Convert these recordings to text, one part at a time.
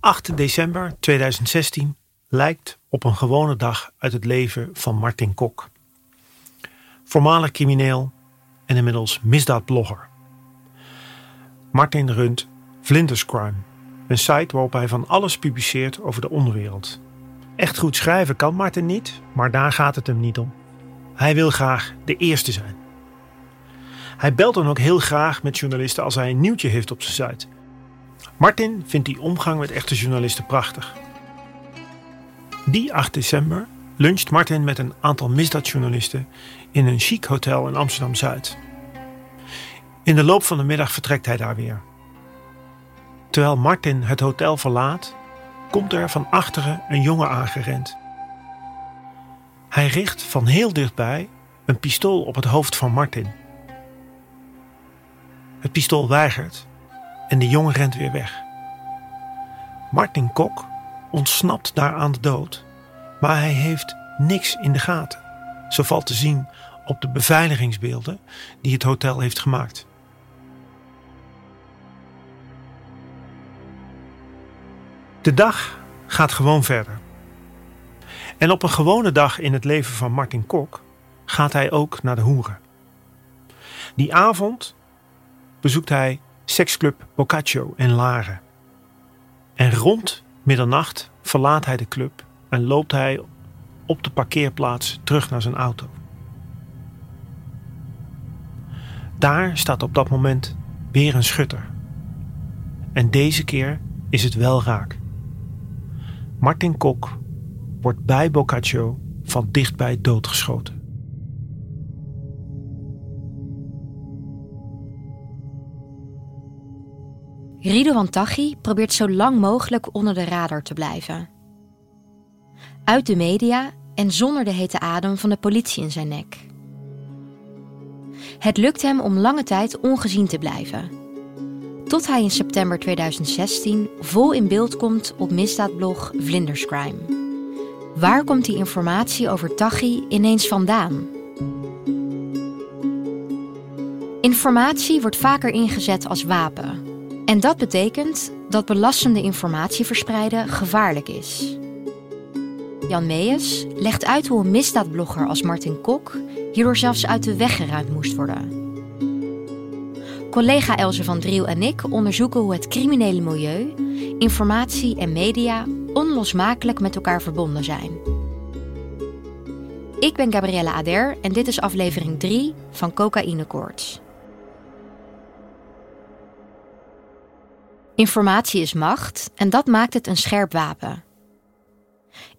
...8 december 2016 lijkt op een gewone dag uit het leven van Martin Kok. Voormalig crimineel en inmiddels misdaadblogger. Martin runt Vlinderscrime, een site waarop hij van alles publiceert over de onderwereld. Echt goed schrijven kan Martin niet, maar daar gaat het hem niet om. Hij wil graag de eerste zijn. Hij belt dan ook heel graag met journalisten als hij een nieuwtje heeft op zijn site. Martin vindt die omgang met echte journalisten prachtig. Die 8 december luncht Martin met een aantal misdaadjournalisten in een chic hotel in Amsterdam Zuid. In de loop van de middag vertrekt hij daar weer. Terwijl Martin het hotel verlaat, komt er van achteren een jongen aangerend. Hij richt van heel dichtbij een pistool op het hoofd van Martin. Het pistool weigert en de jongen rent weer weg. Martin Kok ontsnapt daar aan de dood, maar hij heeft niks in de gaten. Zo valt te zien op de beveiligingsbeelden die het hotel heeft gemaakt. De dag gaat gewoon verder. En op een gewone dag in het leven van Martin Kok gaat hij ook naar de hoeren. Die avond bezoekt hij seksclub Boccaccio in Laren. En rond middernacht verlaat hij de club en loopt hij op de parkeerplaats terug naar zijn auto. Daar staat op dat moment weer een schutter. En deze keer is het wel raak. Martin Kok wordt bij Boccaccio van dichtbij doodgeschoten. Ridouan Taghi probeert zo lang mogelijk onder de radar te blijven. Uit de media en zonder de hete adem van de politie in zijn nek. Het lukt hem om lange tijd ongezien te blijven. Tot hij in september 2016 vol in beeld komt op misdaadblog Vlinderscrime. Waar komt die informatie over Taghi ineens vandaan? Informatie wordt vaker ingezet als wapen. En dat betekent dat belastende informatie verspreiden gevaarlijk is. Jan Meijers legt uit hoe een misdaadblogger als Martin Kok hierdoor zelfs uit de weg geruimd moest worden. Collega Elze van Driel en ik onderzoeken hoe het criminele milieu, informatie en media onlosmakelijk met elkaar verbonden zijn. Ik ben Gabriella Ader en dit is aflevering 3 van Cocaïne. Informatie is macht en dat maakt het een scherp wapen.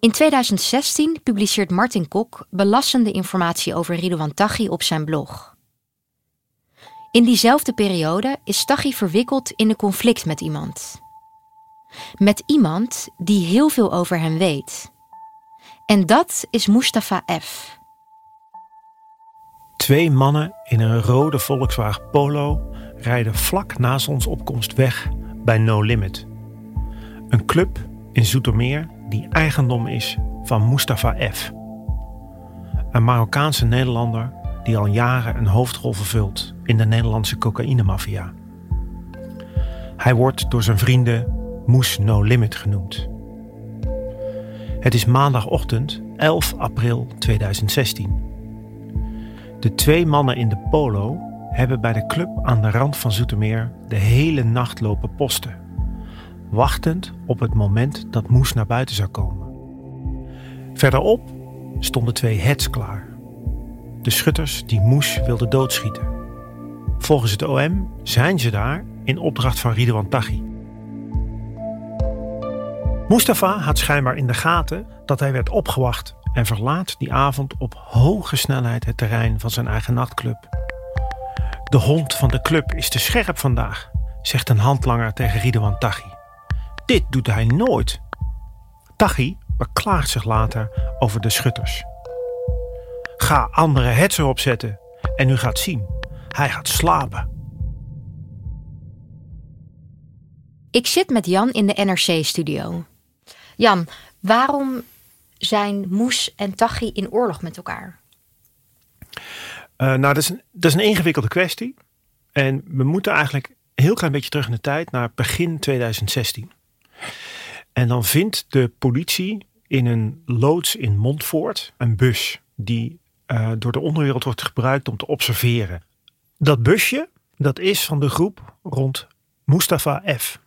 In 2016 publiceert Martin Kok belastende informatie over Ridouan Taghi op zijn blog. In diezelfde periode is Taghi verwikkeld in een conflict met iemand. Met iemand die heel veel over hem weet. En dat is Mustafa F. Twee mannen in een rode Volkswagen Polo rijden vlak na zonsopkomst weg bij No Limit. Een club in Zoetermeer die eigendom is van Mustafa F. Een Marokkaanse Nederlander die al jaren een hoofdrol vervult in de Nederlandse cocaïnemafia. Hij wordt door zijn vrienden Moes No Limit genoemd. Het is maandagochtend 11 april 2016. De twee mannen in de polo hebben bij de club aan de rand van Zoetermeer de hele nacht lopen posten, wachtend op het moment dat Moes naar buiten zou komen. Verderop stonden twee heads klaar, de schutters die Moes wilden doodschieten. Volgens het OM zijn ze daar in opdracht van Ridwan Taghi. Mustafa had schijnbaar in de gaten dat hij werd opgewacht en verlaat die avond op hoge snelheid het terrein van zijn eigen nachtclub. De hond van de club is te scherp vandaag, zegt een handlanger tegen Ridwan Taghi. Dit doet hij nooit. Taghi beklaagt zich later over de schutters. Ga andere hetzer opzetten en u gaat zien. Hij gaat slapen. Ik zit met Jan in de NRC-studio. Jan, waarom zijn Moes en Tachi in oorlog met elkaar? Uh, nou, dat is, een, is een ingewikkelde kwestie. En we moeten eigenlijk een heel klein beetje terug in de tijd naar begin 2016. En dan vindt de politie in een loods in Montfort een bus die uh, door de onderwereld wordt gebruikt om te observeren. Dat busje, dat is van de groep rond Mustafa F.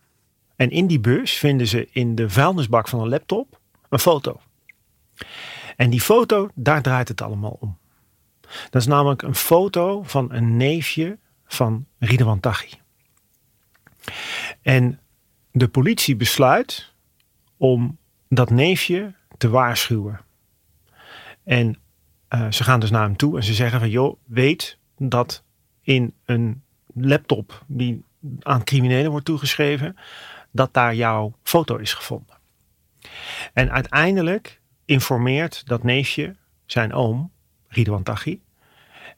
En in die bus vinden ze in de vuilnisbak van een laptop een foto. En die foto, daar draait het allemaal om. Dat is namelijk een foto van een neefje van Ridwan Taghi. En de politie besluit om dat neefje te waarschuwen. En uh, ze gaan dus naar hem toe en ze zeggen van joh, weet dat in een laptop die aan criminelen wordt toegeschreven, dat daar jouw foto is gevonden. En uiteindelijk informeert dat neefje zijn oom, Ridwan Taghi.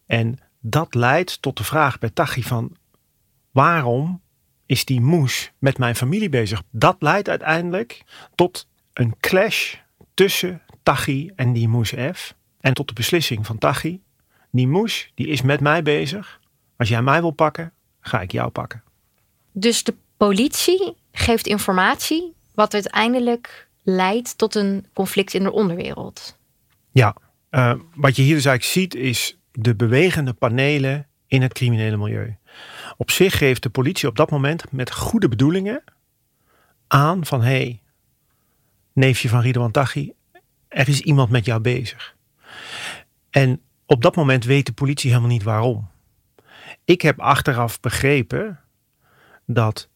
En dat leidt tot de vraag bij Taghi van waarom is die moes met mijn familie bezig? Dat leidt uiteindelijk tot een clash tussen Taghi en die moes F. En tot de beslissing van Taghi, die moes die is met mij bezig. Als jij mij wil pakken, ga ik jou pakken. Dus de politie geeft informatie wat uiteindelijk leidt tot een conflict in de onderwereld. Ja, uh, wat je hier dus eigenlijk ziet is de bewegende panelen in het criminele milieu. Op zich geeft de politie op dat moment met goede bedoelingen aan van hé, hey, neefje van Ridwan Taghi, er is iemand met jou bezig. En op dat moment weet de politie helemaal niet waarom. Ik heb achteraf begrepen dat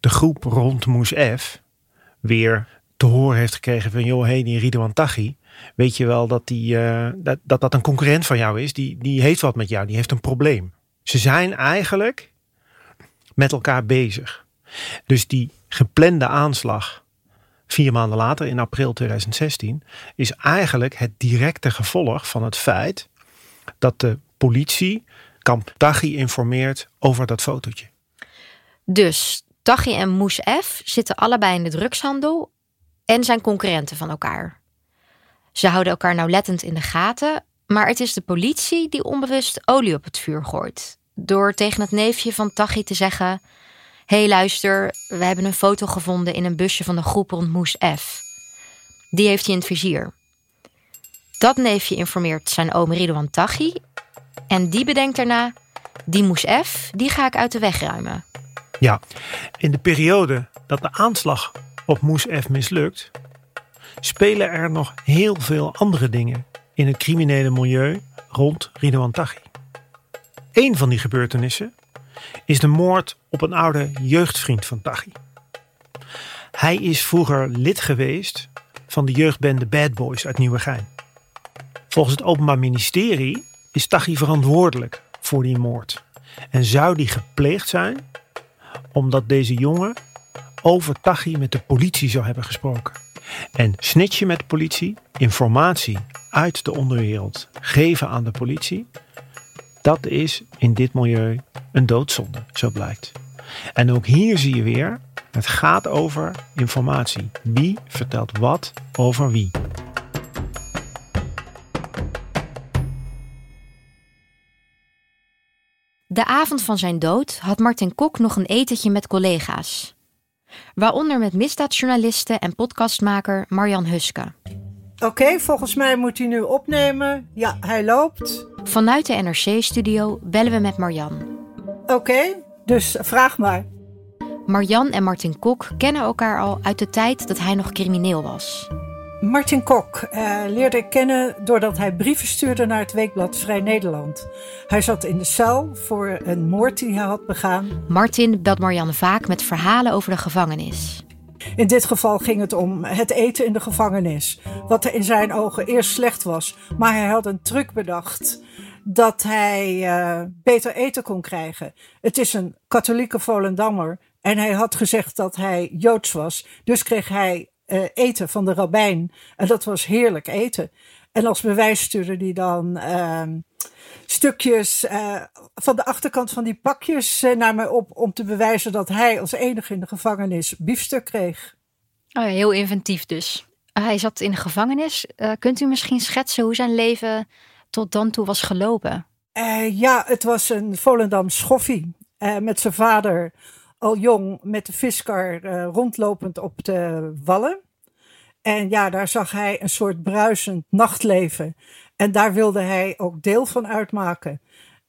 de groep rond Moes F weer te horen heeft gekregen van joh, hey, die Ridwan Taghi, weet je wel dat, die, uh, dat, dat dat een concurrent van jou is, die, die heeft wat met jou, die heeft een probleem. Ze zijn eigenlijk met elkaar bezig. Dus die geplande aanslag vier maanden later, in april 2016, is eigenlijk het directe gevolg van het feit dat de politie kamp Taghi informeert over dat fotootje. Dus Taghi en Moes F zitten allebei in de drugshandel en zijn concurrenten van elkaar. Ze houden elkaar nauwlettend in de gaten, maar het is de politie die onbewust olie op het vuur gooit. Door tegen het neefje van Taghi te zeggen: hey, luister, we hebben een foto gevonden in een busje van de groep rond Moes F. Die heeft hij in het vizier. Dat neefje informeert zijn oom Ridwan Taghi en die bedenkt daarna: die Moes F, die ga ik uit de weg ruimen. Ja, in de periode dat de aanslag op Moes F mislukt, spelen er nog heel veel andere dingen in het criminele milieu rond Ridwan Taghi. Een van die gebeurtenissen is de moord op een oude jeugdvriend van Taghi. Hij is vroeger lid geweest van de jeugdbende Bad Boys uit Nieuwegein. Volgens het Openbaar Ministerie is Taghi verantwoordelijk voor die moord. En zou die gepleegd zijn omdat deze jongen over Taghi met de politie zou hebben gesproken. En snitje met de politie, informatie uit de onderwereld geven aan de politie, dat is in dit milieu een doodzonde, zo blijkt. En ook hier zie je weer, het gaat over informatie. Wie vertelt wat over wie? De avond van zijn dood had Martin Kok nog een etentje met collega's. Waaronder met misdaadjournaliste en podcastmaker Marjan Huske. Oké, volgens mij moet hij nu opnemen. Ja, hij loopt. Vanuit de NRC-studio bellen we met Marjan. Oké, dus vraag maar. Marjan en Martin Kok kennen elkaar al uit de tijd dat hij nog crimineel was. Martin Kok eh, leerde ik kennen doordat hij brieven stuurde naar het weekblad Vrij Nederland. Hij zat in de cel voor een moord die hij had begaan. Martin belt Marjan vaak met verhalen over de gevangenis. In dit geval ging het om het eten in de gevangenis. Wat er in zijn ogen eerst slecht was, maar hij had een truc bedacht dat hij uh, beter eten kon krijgen. Het is een katholieke Volendammer en hij had gezegd dat hij Joods was. Dus kreeg hij uh, eten van de rabbijn en dat was heerlijk eten. En als bewijs stuurde hij dan uh, stukjes uh, van de achterkant van die pakjes naar mij op om te bewijzen dat hij als enige in de gevangenis biefstuk kreeg. Oh ja, heel inventief dus. Hij zat in de gevangenis. kunt u misschien schetsen hoe zijn leven tot dan toe was gelopen? Ja, het was een Volendam schoffie. Met zijn vader al jong met de viskar uh, rondlopend op de wallen. En ja, daar zag hij een soort bruisend nachtleven. En daar wilde hij ook deel van uitmaken.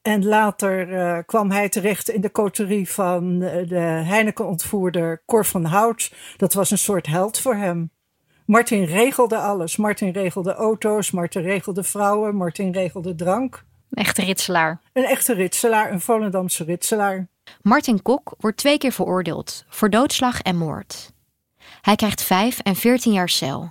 En later kwam hij terecht in de coterie van de Heineken-ontvoerder Cor van Hout. Dat was een soort held voor hem. Martin regelde alles. Martin regelde auto's, Martin regelde vrouwen, Martin regelde drank. Een echte ritselaar. Een echte ritselaar, een Volendamse ritselaar. Martin Kok wordt twee keer veroordeeld voor doodslag en moord. Hij krijgt vijf en veertien jaar cel.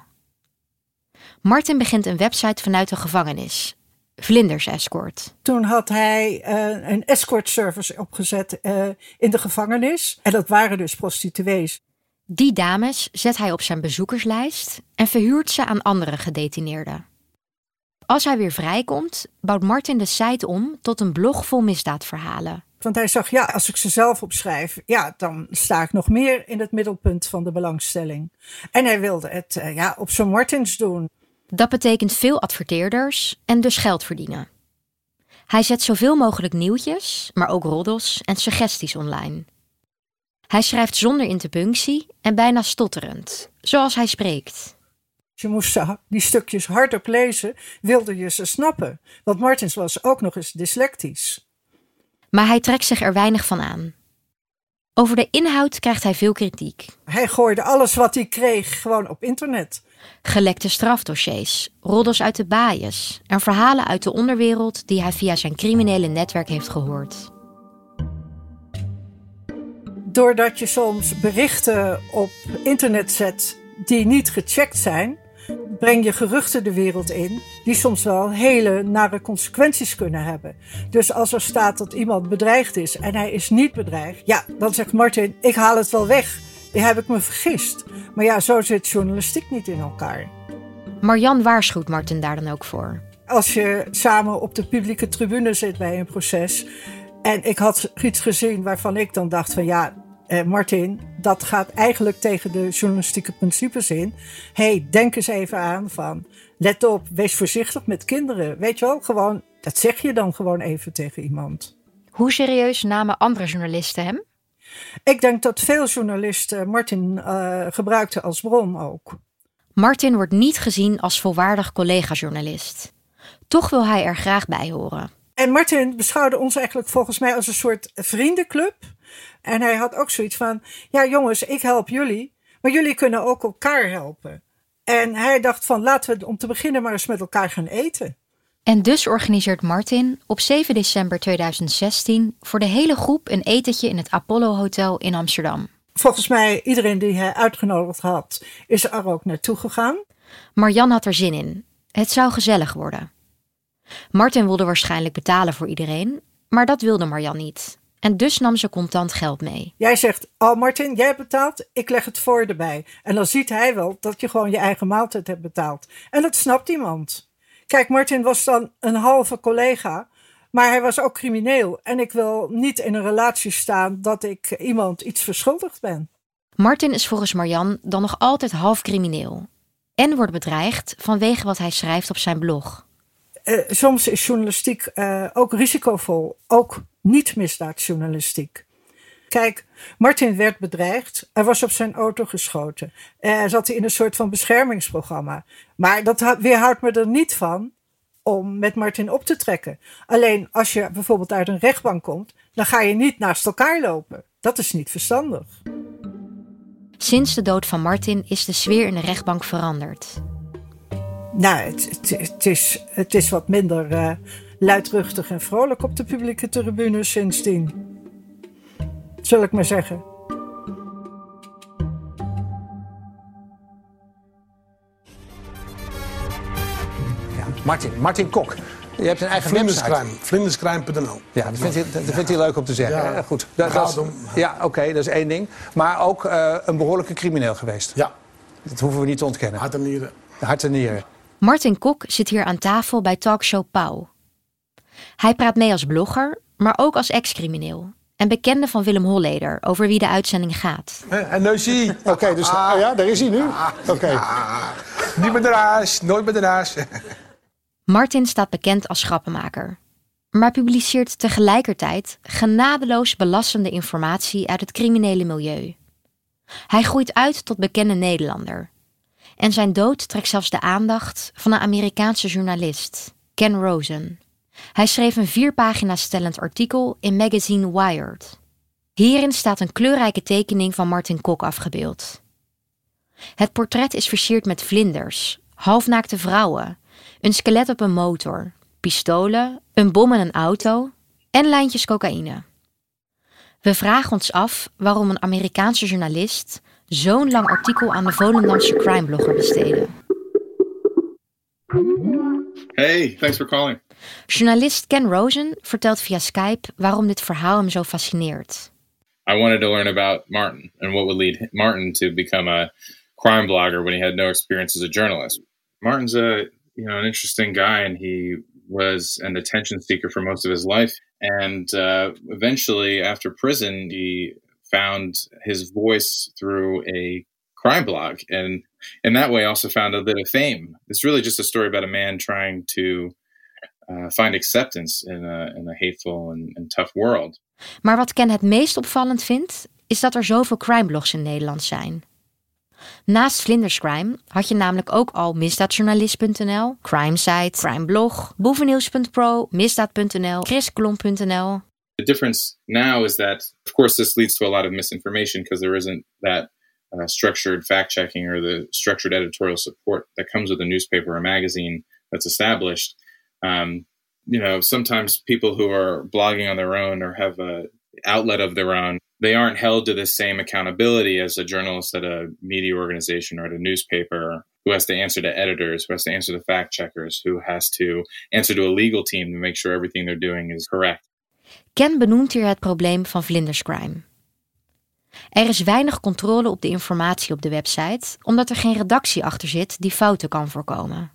Martin begint een website vanuit de gevangenis. Vlinders Escort. Toen had hij uh, een escort service opgezet uh, in de gevangenis. En dat waren dus prostituees. Die dames zet hij op zijn bezoekerslijst en verhuurt ze aan andere gedetineerden. Als hij weer vrijkomt, bouwt Martin de site om tot een blog vol misdaadverhalen. Want hij zag, ja, als ik ze zelf opschrijf, ja, dan sta ik nog meer in het middelpunt van de belangstelling. En hij wilde het uh, ja, op zijn Martins doen. Dat betekent veel adverteerders en dus geld verdienen. Hij zet zoveel mogelijk nieuwtjes, maar ook roddels en suggesties online. Hij schrijft zonder interpunctie en bijna stotterend, zoals hij spreekt. Je moest die stukjes hardop lezen, wilde je ze snappen. Want Martins was ook nog eens dyslectisch. Maar hij trekt zich er weinig van aan. Over de inhoud krijgt hij veel kritiek. Hij gooide alles wat hij kreeg gewoon op internet. Gelekte strafdossiers, roddels uit de baaiers en verhalen uit de onderwereld die hij via zijn criminele netwerk heeft gehoord doordat je soms berichten op internet zet die niet gecheckt zijn, breng je geruchten de wereld in die soms wel hele nare consequenties kunnen hebben. Dus als er staat dat iemand bedreigd is en hij is niet bedreigd, ja, dan zegt Martin: ik haal het wel weg. Die heb ik me vergist. Maar ja, zo zit journalistiek niet in elkaar. Marjan waarschuwt Martin daar dan ook voor. Als je samen op de publieke tribune zit bij een proces. En ik had iets gezien waarvan ik dan dacht van ja, eh, Martin, dat gaat eigenlijk tegen de journalistieke principes in. hey, denk eens even aan van, let op, wees voorzichtig met kinderen. Weet je wel, gewoon, dat zeg je dan gewoon even tegen iemand. Hoe serieus namen andere journalisten hem? Ik denk dat veel journalisten Martin uh, gebruikten als bron ook. Martin wordt niet gezien als volwaardig collega-journalist. Toch wil hij er graag bij horen. En Martin beschouwde ons eigenlijk volgens mij als een soort vriendenclub. En hij had ook zoiets van: ja, jongens, ik help jullie, maar jullie kunnen ook elkaar helpen. En hij dacht van: laten we om te beginnen maar eens met elkaar gaan eten. En dus organiseert Martin op 7 december 2016 voor de hele groep een etentje in het Apollo Hotel in Amsterdam. Volgens mij, iedereen die hij uitgenodigd had, is er ook naartoe gegaan. Marjan had er zin in. Het zou gezellig worden. Martin wilde waarschijnlijk betalen voor iedereen, maar dat wilde Marjan niet. En dus nam ze contant geld mee. Jij zegt, oh Martin, jij betaalt, ik leg het voor erbij. En dan ziet hij wel dat je gewoon je eigen maaltijd hebt betaald. En dat snapt iemand. Kijk, Martin was dan een halve collega, maar hij was ook crimineel. En ik wil niet in een relatie staan dat ik iemand iets verschuldigd ben. Martin is volgens Marjan dan nog altijd half crimineel. En wordt bedreigd vanwege wat hij schrijft op zijn blog. Uh, soms is journalistiek uh, ook risicovol, ook niet-misdaadjournalistiek. Kijk, Martin werd bedreigd. Er was op zijn auto geschoten. Er zat in een soort van beschermingsprogramma. Maar dat weerhoudt me er niet van om met Martin op te trekken. Alleen als je bijvoorbeeld uit een rechtbank komt, dan ga je niet naast elkaar lopen. Dat is niet verstandig. Sinds de dood van Martin is de sfeer in de rechtbank veranderd. Nou, het, het, is, het is wat minder uh, luidruchtig en vrolijk op de publieke tribune sindsdien. Zal ik maar zeggen. Ja, Martin, Martin Kok. Je hebt een eigen Vlinderscrime. website. Vlinderscrime.nl. Ja, dat vindt, hij, dat vindt hij leuk om te zeggen. Ja? Goed. Dat, is- om. ja, oké, dat is één ding. Maar ook eh, een behoorlijke crimineel geweest. Ja, Dat hoeven we niet te ontkennen. hart en nieren. Hart en nieren. Martin Kok zit hier aan tafel bij talkshow Pauw. Hij praat mee als blogger, maar ook als ex-crimineel. En bekende van Willem Holleder, over wie de uitzending gaat. En nu zie je. Oké, dus oh ja, daar is hij nu. Oké. Niet met de raas, nooit met de raas. Martin staat bekend als grappenmaker. Maar publiceert tegelijkertijd genadeloos belastende informatie uit het criminele milieu. Hij groeit uit tot bekende Nederlander. En zijn dood trekt zelfs de aandacht van een Amerikaanse journalist, Ken Rosen. Hij schreef een vier pagina's stellend artikel in magazine Wired. Hierin staat een kleurrijke tekening van Martin Kok afgebeeld. Het portret is versierd met vlinders, halfnaakte vrouwen, een skelet op een motor, pistolen, een bom in een auto en lijntjes cocaïne. We vragen ons af waarom een Amerikaanse journalist zo'n lang artikel aan de Volendamse crimeblogger besteedde. Hey, thanks for calling. Journalist Ken Rosen vertelt via Skype waarom dit verhaal hem zo fascineert. I wanted to learn about Martin and what would lead Martin to become a crime blogger when he had no experience as a journalist. Martin's a you know an interesting guy, and he was an attention seeker for most of his life. And uh, eventually, after prison, he found his voice through a crime blog, and in that way, also found a bit of fame. It's really just a story about a man trying to uh, find acceptance in a in a hateful and, and tough world. Maar wat Ken het meest opvallend vindt, is dat er zoveel crimeblogs in Nederland zijn. Naast Vlinderscrime had je namelijk ook al misdaadjournalist.nl, crimesite, crimeblog, boevennieuws.pro, misdaad.nl, chriskolom.nl. The difference now is that, of course, this leads to a lot of misinformation because there isn't that uh, structured fact checking or the structured editorial support that comes with a newspaper or magazine that's established. Um, you know, sometimes people who are blogging on their own or have a outlet of their own, they aren't held to the same accountability as a journalist at a media organization or at a newspaper who has to answer to editors, who has to answer to fact checkers, who has to answer to a legal team to make sure everything they're doing is correct. Ken benoemt hier het probleem van vlinderscrime. Er is weinig controle op de informatie op de website, omdat er geen redactie achter zit die fouten kan voorkomen.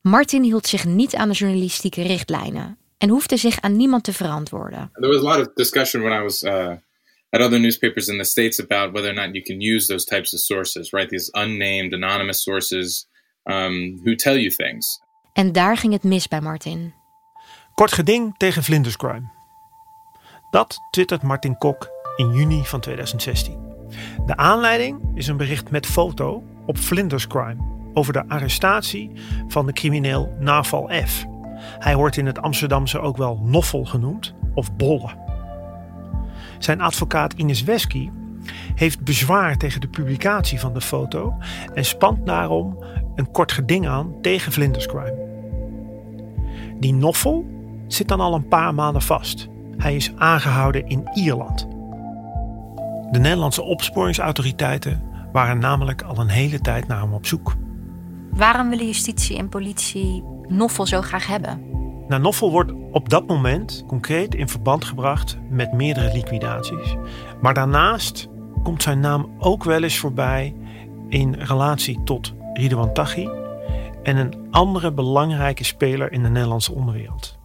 Martin hield zich niet aan de journalistieke richtlijnen en hoefde zich aan niemand te verantwoorden. There was a lot of discussion when I was uh, at other newspapers in the States about whether or not you can use those types of sources, right? These unnamed, anonymous sources um, who tell you things. En daar ging het mis bij Martin. Kort geding tegen vlinderscrime. Dat twittert Martin Kok in juni van 2016. De aanleiding is een bericht met foto op Vlinderscrime over de arrestatie van de crimineel Naval F. Hij wordt in het Amsterdamse ook wel Noffel genoemd of Bolle. Zijn advocaat Ines Wesky heeft bezwaar tegen de publicatie van de foto en spant daarom een kort geding aan tegen Vlinderscrime. Die Noffel zit dan al een paar maanden vast. Hij is aangehouden in Ierland. De Nederlandse opsporingsautoriteiten waren namelijk al een hele tijd naar hem op zoek. Waarom willen justitie en politie Noffel zo graag hebben? Nou, Noffel wordt op dat moment concreet in verband gebracht met meerdere liquidaties. Maar daarnaast komt zijn naam ook wel eens voorbij in relatie tot Ridwan Taghi en een andere belangrijke speler in de Nederlandse onderwereld.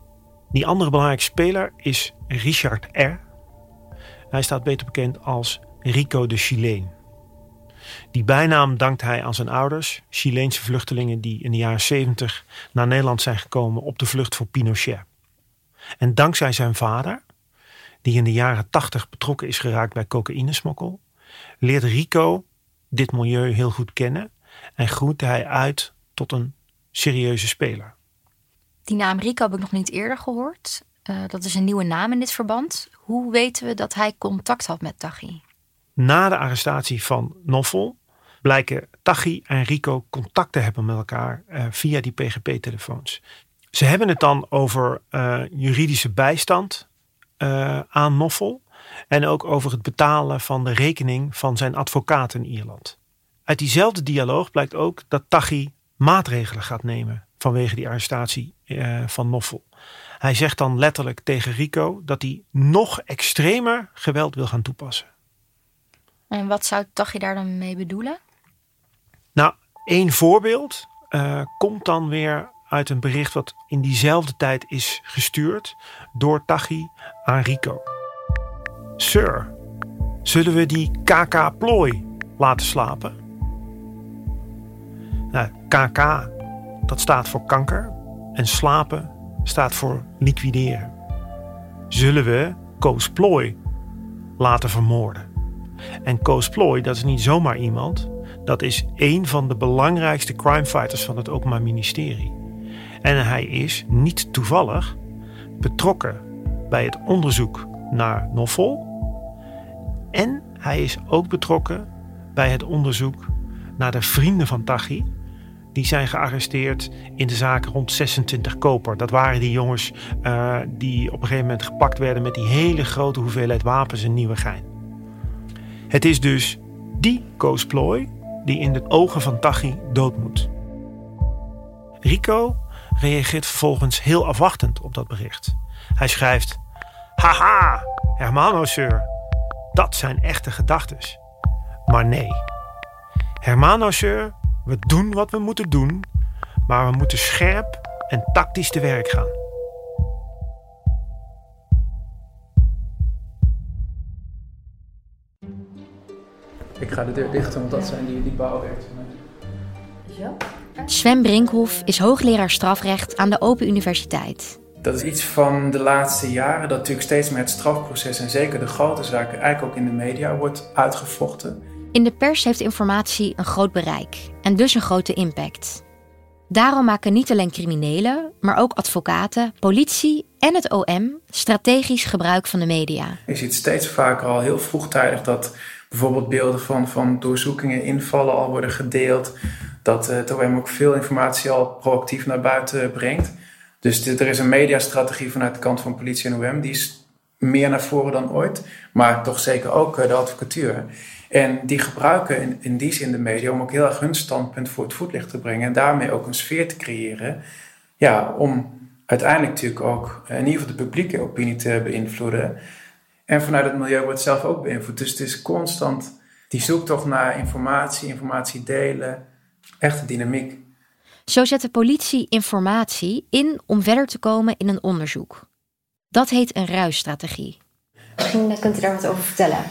Die andere belangrijke speler is Richard R. Hij staat beter bekend als Rico de Chileen. Die bijnaam dankt hij aan zijn ouders, Chileense vluchtelingen die in de jaren 70 naar Nederland zijn gekomen op de vlucht voor Pinochet. En dankzij zijn vader, die in de jaren 80 betrokken is geraakt bij cocaïnesmokkel, leert Rico dit milieu heel goed kennen en groeit hij uit tot een serieuze speler. Die naam Rico heb ik nog niet eerder gehoord. Uh, dat is een nieuwe naam in dit verband. Hoe weten we dat hij contact had met Taghi? Na de arrestatie van Noffel blijken Taghi en Rico contact te hebben met elkaar uh, via die PGP-telefoons. Ze hebben het dan over uh, juridische bijstand aan Noffel en ook over het betalen van de rekening van zijn advocaat in Ierland. Uit diezelfde dialoog blijkt ook dat Taghi maatregelen gaat nemen vanwege die arrestatie uh, van Noffel. Hij zegt dan letterlijk tegen Rico dat hij nog extremer geweld wil gaan toepassen. En wat zou Tachi daar dan mee bedoelen? Nou, één voorbeeld uh, komt dan weer uit een bericht wat in diezelfde tijd is gestuurd door Tachi aan Rico. Sir, zullen we die KK-plooi laten slapen? Nou, KK, dat staat voor kanker en slapen staat voor liquideren. Zullen we Koos Plooi laten vermoorden? En Koos Plooi, dat is niet zomaar iemand. Dat is één van de belangrijkste crimefighters van het Openbaar Ministerie. En hij is niet toevallig betrokken bij het onderzoek naar Noffel. En hij is ook betrokken bij het onderzoek naar de vrienden van Tachi. Die zijn gearresteerd in de zaak rond 26 koper. Dat waren die jongens uh, die op een gegeven moment gepakt werden met die hele grote hoeveelheid wapens in Nieuwegein. Het is dus die Koos die in de ogen van Tachi dood moet. Rico reageert vervolgens heel afwachtend op dat bericht. Hij schrijft: Haha, Hermano, dat zijn echte gedachten. Maar nee. Hermano, we doen wat we moeten doen, maar we moeten scherp en tactisch te werk gaan. Ik ga de deur dichten, want dat zijn die, die bouwwerkzaamheden. Zo? Sven Brinkhoff is hoogleraar strafrecht aan de Open Universiteit. Dat is iets van de laatste jaren dat natuurlijk steeds meer het strafproces en zeker de grote zaken eigenlijk ook in de media wordt uitgevochten. In de pers heeft informatie een groot bereik en dus een grote impact. Daarom maken niet alleen criminelen, maar ook advocaten, politie en het OM strategisch gebruik van de media. Je ziet steeds vaker al heel vroegtijdig dat bijvoorbeeld beelden van, van doorzoekingen, invallen al worden gedeeld. Dat uh, het OM ook veel informatie al proactief naar buiten brengt. Dus er is een mediastrategie vanuit de kant van politie en OM. Die is meer naar voren dan ooit. Maar toch zeker ook uh, de advocatuur. En die gebruiken in, in die zin de media om ook heel erg hun standpunt voor het voetlicht te brengen. En daarmee ook een sfeer te creëren. Ja, om uiteindelijk natuurlijk ook in ieder geval de publieke opinie te beïnvloeden. En vanuit het milieu wordt het zelf ook beïnvloed. Dus het is constant die zoektocht naar informatie, informatie delen. Echte dynamiek. Zo zet de politie informatie in om verder te komen in een onderzoek. Dat heet een ruisstrategie. Misschien kunt u daar wat over vertellen.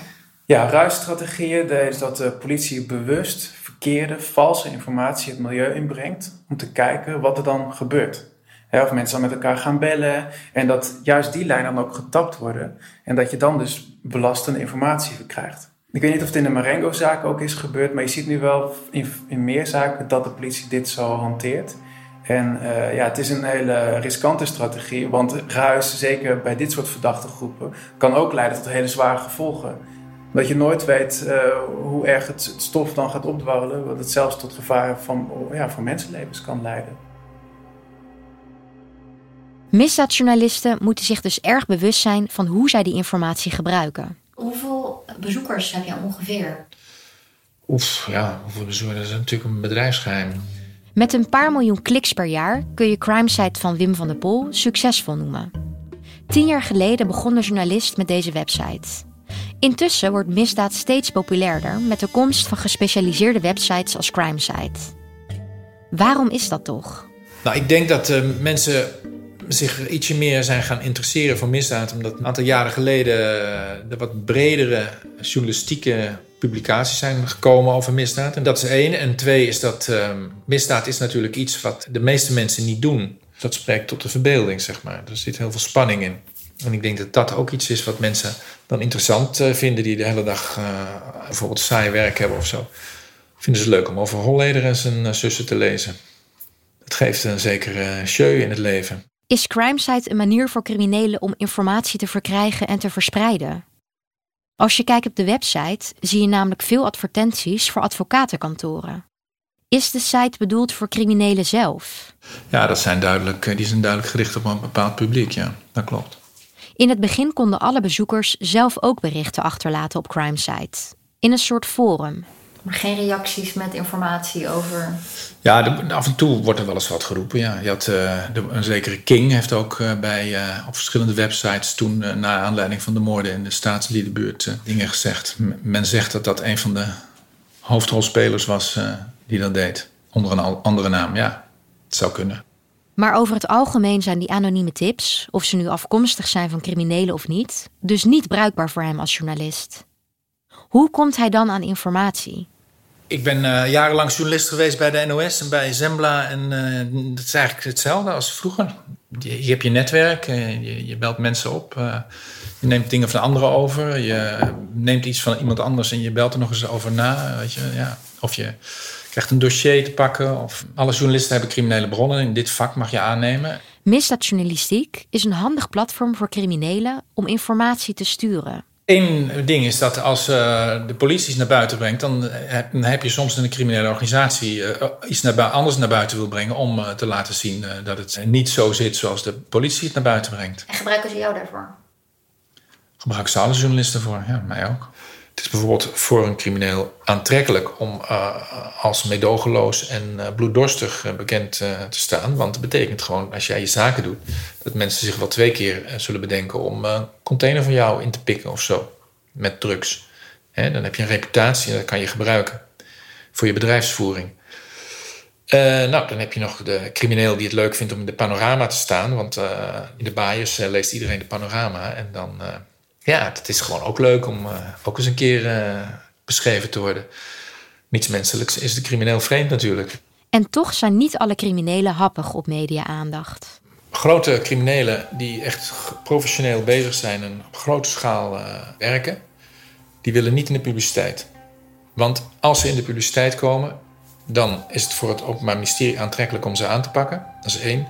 Ja, ruisstrategieën is dat de politie bewust verkeerde, valse informatie het milieu inbrengt om te kijken wat er dan gebeurt. of mensen dan met elkaar gaan bellen en dat juist die lijnen dan ook getapt worden en dat je dan dus belastende informatie krijgt. Ik weet niet of het in de Marengo-zaak ook is gebeurd, maar je ziet nu wel in, in meer zaken dat de politie dit zo hanteert. En uh, ja, het is een hele riskante strategie, want ruis, zeker bij dit soort verdachte groepen, kan ook leiden tot hele zware gevolgen. Dat je nooit weet uh, hoe erg het, het, stof dan gaat opdwarrelen, wat het zelfs tot gevaar van, ja, van mensenlevens kan leiden. Misdaadjournalisten moeten zich dus erg bewust zijn van hoe zij die informatie gebruiken. Hoeveel bezoekers heb je ongeveer? Oef, ja, hoeveel bezoekers? Dat is natuurlijk een bedrijfsgeheim. Met een paar miljoen kliks per jaar kun je crimesite van Wim van der Pol succesvol noemen. Tien jaar geleden begon de journalist met deze website. Intussen wordt misdaad steeds populairder met de komst van gespecialiseerde websites als Crimesite. Waarom is dat toch? Nou, ik denk dat uh, mensen zich ietsje meer zijn gaan interesseren voor misdaad. Omdat een aantal jaren geleden er eh, wat bredere journalistieke publicaties zijn gekomen over misdaad. En dat is één. En twee is dat uh, misdaad is natuurlijk iets wat de meeste mensen niet doen. Dat spreekt tot de verbeelding, zeg maar. Er zit heel veel spanning in. En ik denk dat dat ook iets is wat mensen dan interessant uh, vinden... die de hele dag uh, bijvoorbeeld saai werk hebben of zo. Vinden ze leuk om over Holleder en zijn zussen te lezen. Het geeft een zekere show in het leven. Is Crimesite een manier voor criminelen om informatie te verkrijgen en te verspreiden? Als je kijkt op de website, zie je namelijk veel advertenties voor advocatenkantoren. Is de site bedoeld voor criminelen zelf? Ja, dat zijn duidelijk, die zijn duidelijk gericht op een bepaald publiek, ja, dat klopt. In het begin konden alle bezoekers zelf ook berichten achterlaten op Crimesite, in een soort forum. Maar geen reacties met informatie over. Ja, de, af en toe wordt er wel eens wat geroepen. Ja. Je had, uh, de, een zekere King heeft ook uh, bij, uh, op verschillende websites toen, na aanleiding van de moorden in de staatsliedenbuurt, dingen gezegd. M men zegt dat dat een van de hoofdrolspelers was die dat deed. Onder een andere naam, ja. Het zou kunnen. Maar over het algemeen zijn die anonieme tips, of ze nu afkomstig zijn van criminelen of niet, dus niet bruikbaar voor hem als journalist. Hoe komt hij dan aan informatie? Ik ben uh, jarenlang journalist geweest bij de NOS en bij Zembla. En uh, dat is eigenlijk hetzelfde als vroeger. Je, hebt je netwerk, uh, je, je, belt mensen op. je neemt dingen van anderen over. Je neemt iets van iemand anders en je belt er nog eens over na. Weet je, ja. Of je krijgt een dossier te pakken. Of alle journalisten hebben criminele bronnen. In dit vak mag je aannemen. Misdaadjournalistiek is een handig platform voor criminelen om informatie te sturen. Eén ding is dat als uh, de politie iets naar buiten brengt, dan heb, dan heb je soms een criminele organisatie uh, iets naar anders naar buiten wil brengen om uh, te laten zien dat het niet zo zit zoals de politie het naar buiten brengt. En gebruiken ze jou daarvoor? Gebruiken ze alle journalisten voor, ja, mij ook. Het is bijvoorbeeld voor een crimineel aantrekkelijk om uh, als medogeloos en uh, bloeddorstig uh, bekend te staan. Want dat betekent gewoon, als jij je zaken doet, dat mensen zich wel twee keer zullen bedenken om een container van jou in te pikken of zo. Met drugs. Dan heb je een reputatie en dat kan je gebruiken voor je bedrijfsvoering. nou, dan heb je nog de crimineel die het leuk vindt om in de panorama te staan. Want in de baaiers leest iedereen de panorama. En dan ja, het is gewoon ook leuk om uh, ook eens een keer uh, beschreven te worden. Niets menselijks is de crimineel vreemd natuurlijk. En toch zijn niet alle criminelen happig op media-aandacht. Grote criminelen die echt professioneel bezig zijn en op grote schaal uh, werken, die willen niet in de publiciteit. Want als ze in de publiciteit komen, dan is het voor het Openbaar Ministerie aantrekkelijk om ze aan te pakken. Dat is één.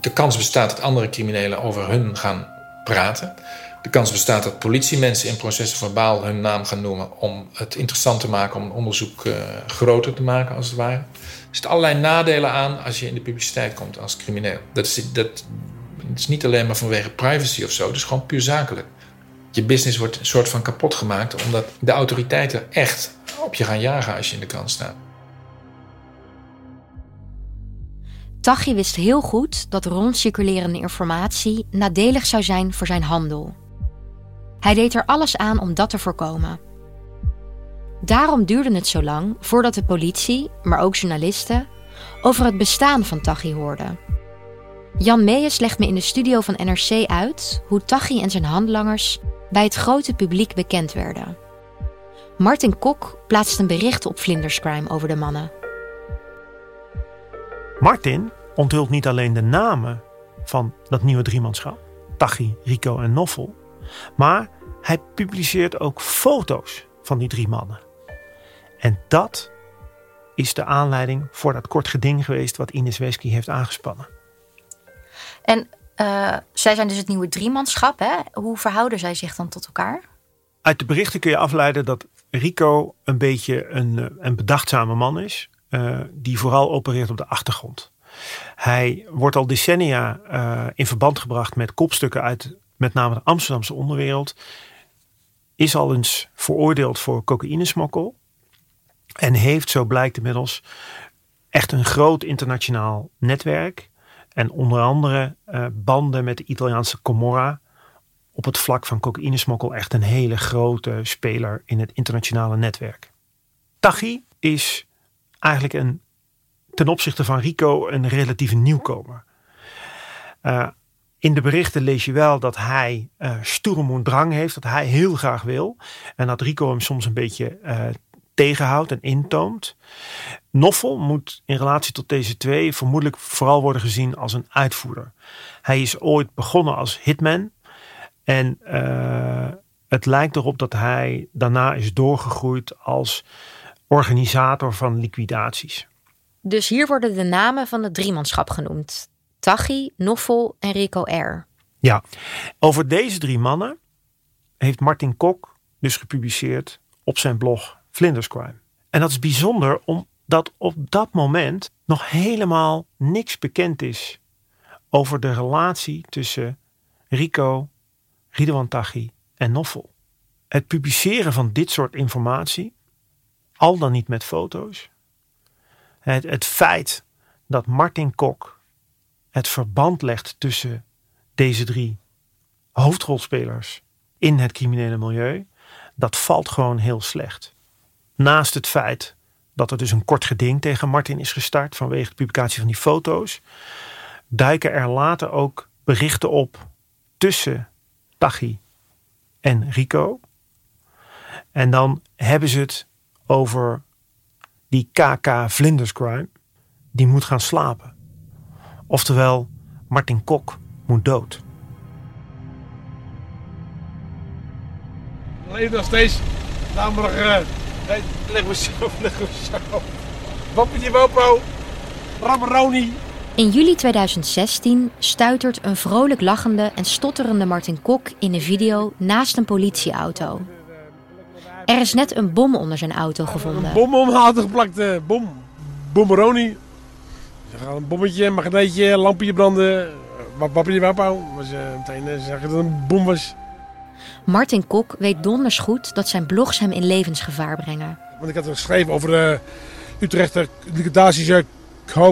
De kans bestaat dat andere criminelen over hun gaan praten. De kans bestaat dat politiemensen in processen verbaal hun naam gaan noemen om het interessant te maken, om een onderzoek uh, groter te maken als het ware. Er zitten allerlei nadelen aan als je in de publiciteit komt als crimineel. Dat is, dat, is niet alleen maar vanwege privacy of zo, het is gewoon puur zakelijk. Je business wordt een soort van kapot gemaakt omdat de autoriteiten echt op je gaan jagen als je in de krant staat. Tachi wist heel goed dat rondcirculerende informatie nadelig zou zijn voor zijn handel. Hij deed er alles aan om dat te voorkomen. Daarom duurde het zo lang voordat de politie, maar ook journalisten, over het bestaan van Tachi hoorden. Jan Meijers legt me in de studio van NRC uit hoe Tachi en zijn handlangers bij het grote publiek bekend werden. Martin Kok plaatst een bericht op Vlinderscrime over de mannen. Martin onthult niet alleen de namen van dat nieuwe driemanschap, Tachi, Rico en Noffel, maar hij publiceert ook foto's van die drie mannen. En dat is de aanleiding voor dat kort geding geweest wat Ines Wesky heeft aangespannen. En uh, zij zijn dus het nieuwe driemanschap. Hè? Hoe verhouden zij zich dan tot elkaar? Uit de berichten kun je afleiden dat Rico een beetje een, eh, een bedachtzame man is. Uh, die vooral opereert op de achtergrond. Hij wordt al decennia uh, in verband gebracht met kopstukken uit met name de Amsterdamse onderwereld, is al eens veroordeeld voor cocaïnesmokkel. En heeft, zo blijkt inmiddels, echt een groot internationaal netwerk. En onder andere uh, banden met de Italiaanse Comorra. Op het vlak van cocaïnesmokkel echt een hele grote speler in het internationale netwerk. Tachi is eigenlijk een, ten opzichte van Rico een relatieve nieuwkomer. Uh, in de berichten lees je wel dat hij uh, stoere drang heeft, dat hij heel graag wil. En dat Rico hem soms een beetje uh, tegenhoudt en intoomt. Noffel moet in relatie tot deze twee vermoedelijk vooral worden gezien als een uitvoerder. Hij is ooit begonnen als hitman. En uh, het lijkt erop dat hij daarna is doorgegroeid als organisator van liquidaties. Dus hier worden de namen van het driemanschap genoemd. Tachi, Noffel en Rico R. Ja, over deze drie mannen heeft Martin Kok dus gepubliceerd op zijn blog Flinders Crime. En dat is bijzonder omdat op dat moment nog helemaal niks bekend is over de relatie tussen Rico, Ridwan Tachi en Noffel. Het publiceren van dit soort informatie al dan niet met foto's. Het, het feit dat Martin Kok het verband legt tussen deze drie hoofdrolspelers in het criminele milieu, dat valt gewoon heel slecht. Naast het feit dat er dus een kort geding tegen Martin is gestart vanwege de publicatie van die foto's, duiken er later ook berichten op tussen Tachi en Rico. En dan hebben ze het over die KK Vlinderscrime. Die moet gaan slapen. Oftewel, Martin Kok moet dood. Alleen nog steeds. Namelijk, uh, leggen we zo, leggen we zo. Wappetje Wopo, Rammeroni. In juli 2016 stuitert een vrolijk lachende en stotterende Martin Kok in een video naast een politieauto. Er is net een bom onder zijn auto gevonden. Een bom omhaald geplakt, uh, bom. Bommeroni. Ze gaan een bommetje, een magneetje, lampje branden. Wappetje Wopo. Was uh, meteen zeggen dat het een bom was. Martin Kok weet donders goed dat zijn blogs hem in levensgevaar brengen. Want ik had geschreven over de Utrechter liquidaties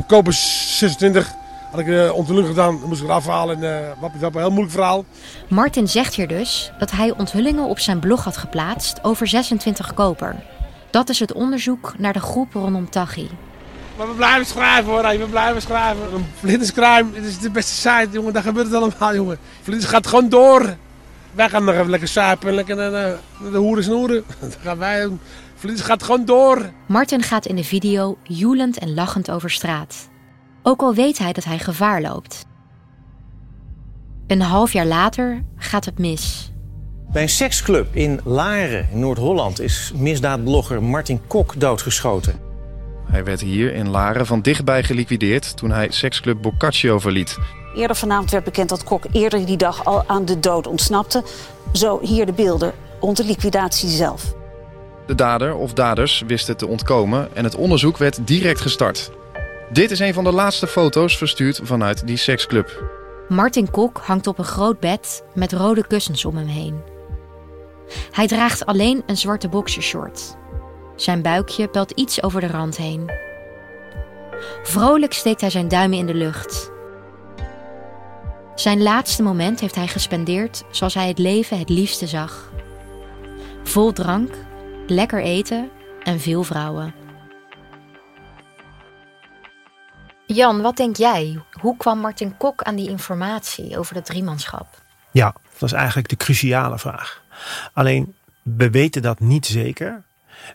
Kopers 26. Had ik de onthulling gedaan, dan moest ik het afhalen. En uh, wat, wat een heel moeilijk verhaal. Martin zegt hier dus dat hij onthullingen op zijn blog had geplaatst over 26 koper. Dat is het onderzoek naar de groep rondom Tachi. Maar we blijven schrijven hoor, we blijven schrijven. Flinders Crime, dit is de beste site jongen, daar gebeurt het allemaal jongen. Flinders gaat gewoon door. Wij gaan nog even lekker suipen en lekker naar de, naar de hoeren snoeren. Dat gaan wij doen. Flinders gaat gewoon door. Martin gaat in de video joelend en lachend over straat. Ook al weet hij dat hij gevaar loopt. Een half jaar later gaat het mis. Bij een seksclub in Laren, in Noord-Holland, is misdaadblogger Martin Kok doodgeschoten. Hij werd hier in Laren van dichtbij geliquideerd toen hij seksclub Boccaccio verliet. Eerder vanavond werd bekend dat Kok eerder die dag al aan de dood ontsnapte. Zo hier de beelden rond de liquidatie zelf. De dader of daders wisten te ontkomen en het onderzoek werd direct gestart. Dit is een van de laatste foto's verstuurd vanuit die seksclub. Martin Kok hangt op een groot bed met rode kussens om hem heen. Hij draagt alleen een zwarte boxershort. Zijn buikje pelt iets over de rand heen. Vrolijk steekt hij zijn duimen in de lucht. Zijn laatste moment heeft hij gespendeerd zoals hij het leven het liefste zag. Vol drank, lekker eten en veel vrouwen. Jan, wat denk jij? Hoe kwam Martin Kok aan die informatie over dat driemanschap? Ja, dat is eigenlijk de cruciale vraag. Alleen, we weten dat niet zeker.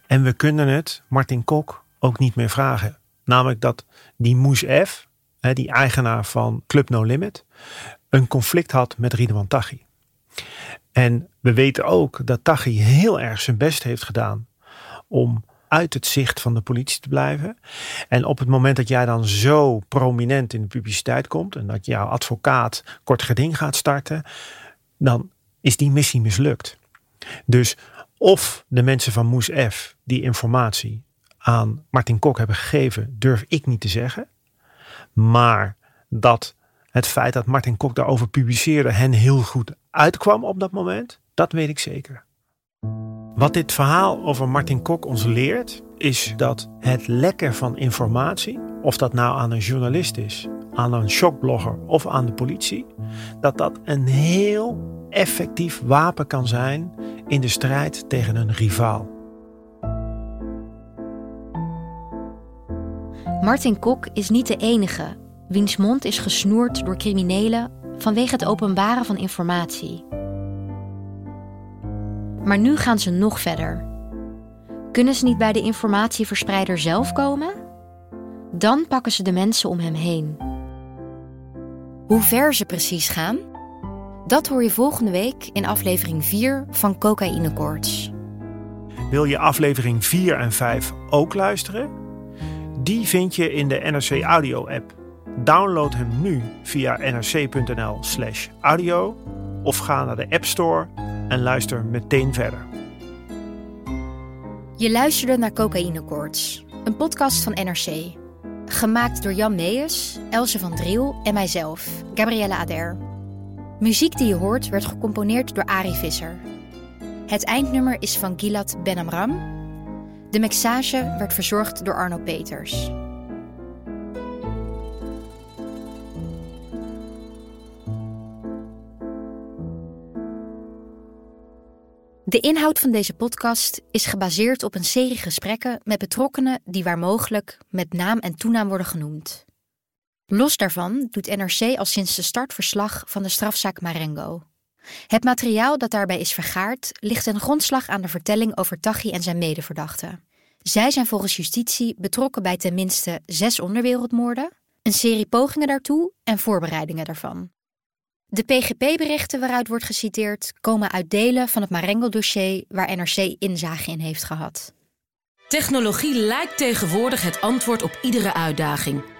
En we kunnen het Martin Kok ook niet meer vragen. Namelijk dat die Moes F, die eigenaar van Club No Limit, een conflict had met Ridwan Taghi. En we weten ook dat Taghi heel erg zijn best heeft gedaan om uit het zicht van de politie te blijven. En op het moment dat jij dan zo prominent in de publiciteit komt en dat jouw advocaat kort geding gaat starten, dan is die missie mislukt. Dus of de mensen van Moes F die informatie aan Martin Kok hebben gegeven, durf ik niet te zeggen. Maar dat het feit dat Martin Kok daarover publiceerde hen heel goed uitkwam op dat moment, dat weet ik zeker. Wat dit verhaal over Martin Kok ons leert, is dat het lekken van informatie, of dat nou aan een journalist is, aan een shockblogger of aan de politie, dat dat een heel effectief wapen kan zijn in de strijd tegen een rivaal. Martin Kok is niet de enige wiens mond is gesnoerd door criminelen vanwege het openbaren van informatie. Maar nu gaan ze nog verder. Kunnen ze niet bij de informatieverspreider zelf komen? Dan pakken ze de mensen om hem heen. Hoe ver ze precies gaan? Dat hoor je volgende week in aflevering 4 van Cocaïne Koorts. Wil je aflevering 4 en 5 ook luisteren? Die vind je in de NRC Audio app. Download hem nu via nrc.nl/slash audio of ga naar de App Store en luister meteen verder. Je luisterde naar Cocaïne Koorts, een podcast van NRC. Gemaakt door Jan Meijers, Else van Driel en mijzelf, Gabrielle Ader. Muziek die je hoort werd gecomponeerd door Ari Visser. Het eindnummer is van Gilad Ben Amram. De mixage werd verzorgd door Arno Peters. De inhoud van deze podcast is gebaseerd op een serie gesprekken met betrokkenen die waar mogelijk met naam en toenaam worden genoemd. Los daarvan doet NRC al sinds de start verslag van de strafzaak Marengo. Het materiaal dat daarbij is vergaard ligt een grondslag aan de vertelling over Taghi en zijn medeverdachten. Zij zijn volgens justitie betrokken bij tenminste zes onderwereldmoorden, een serie pogingen daartoe en voorbereidingen daarvan. De PGP-berichten waaruit wordt geciteerd komen uit delen van het Marengo-dossier waar NRC inzage in heeft gehad. Technologie lijkt tegenwoordig het antwoord op iedere uitdaging.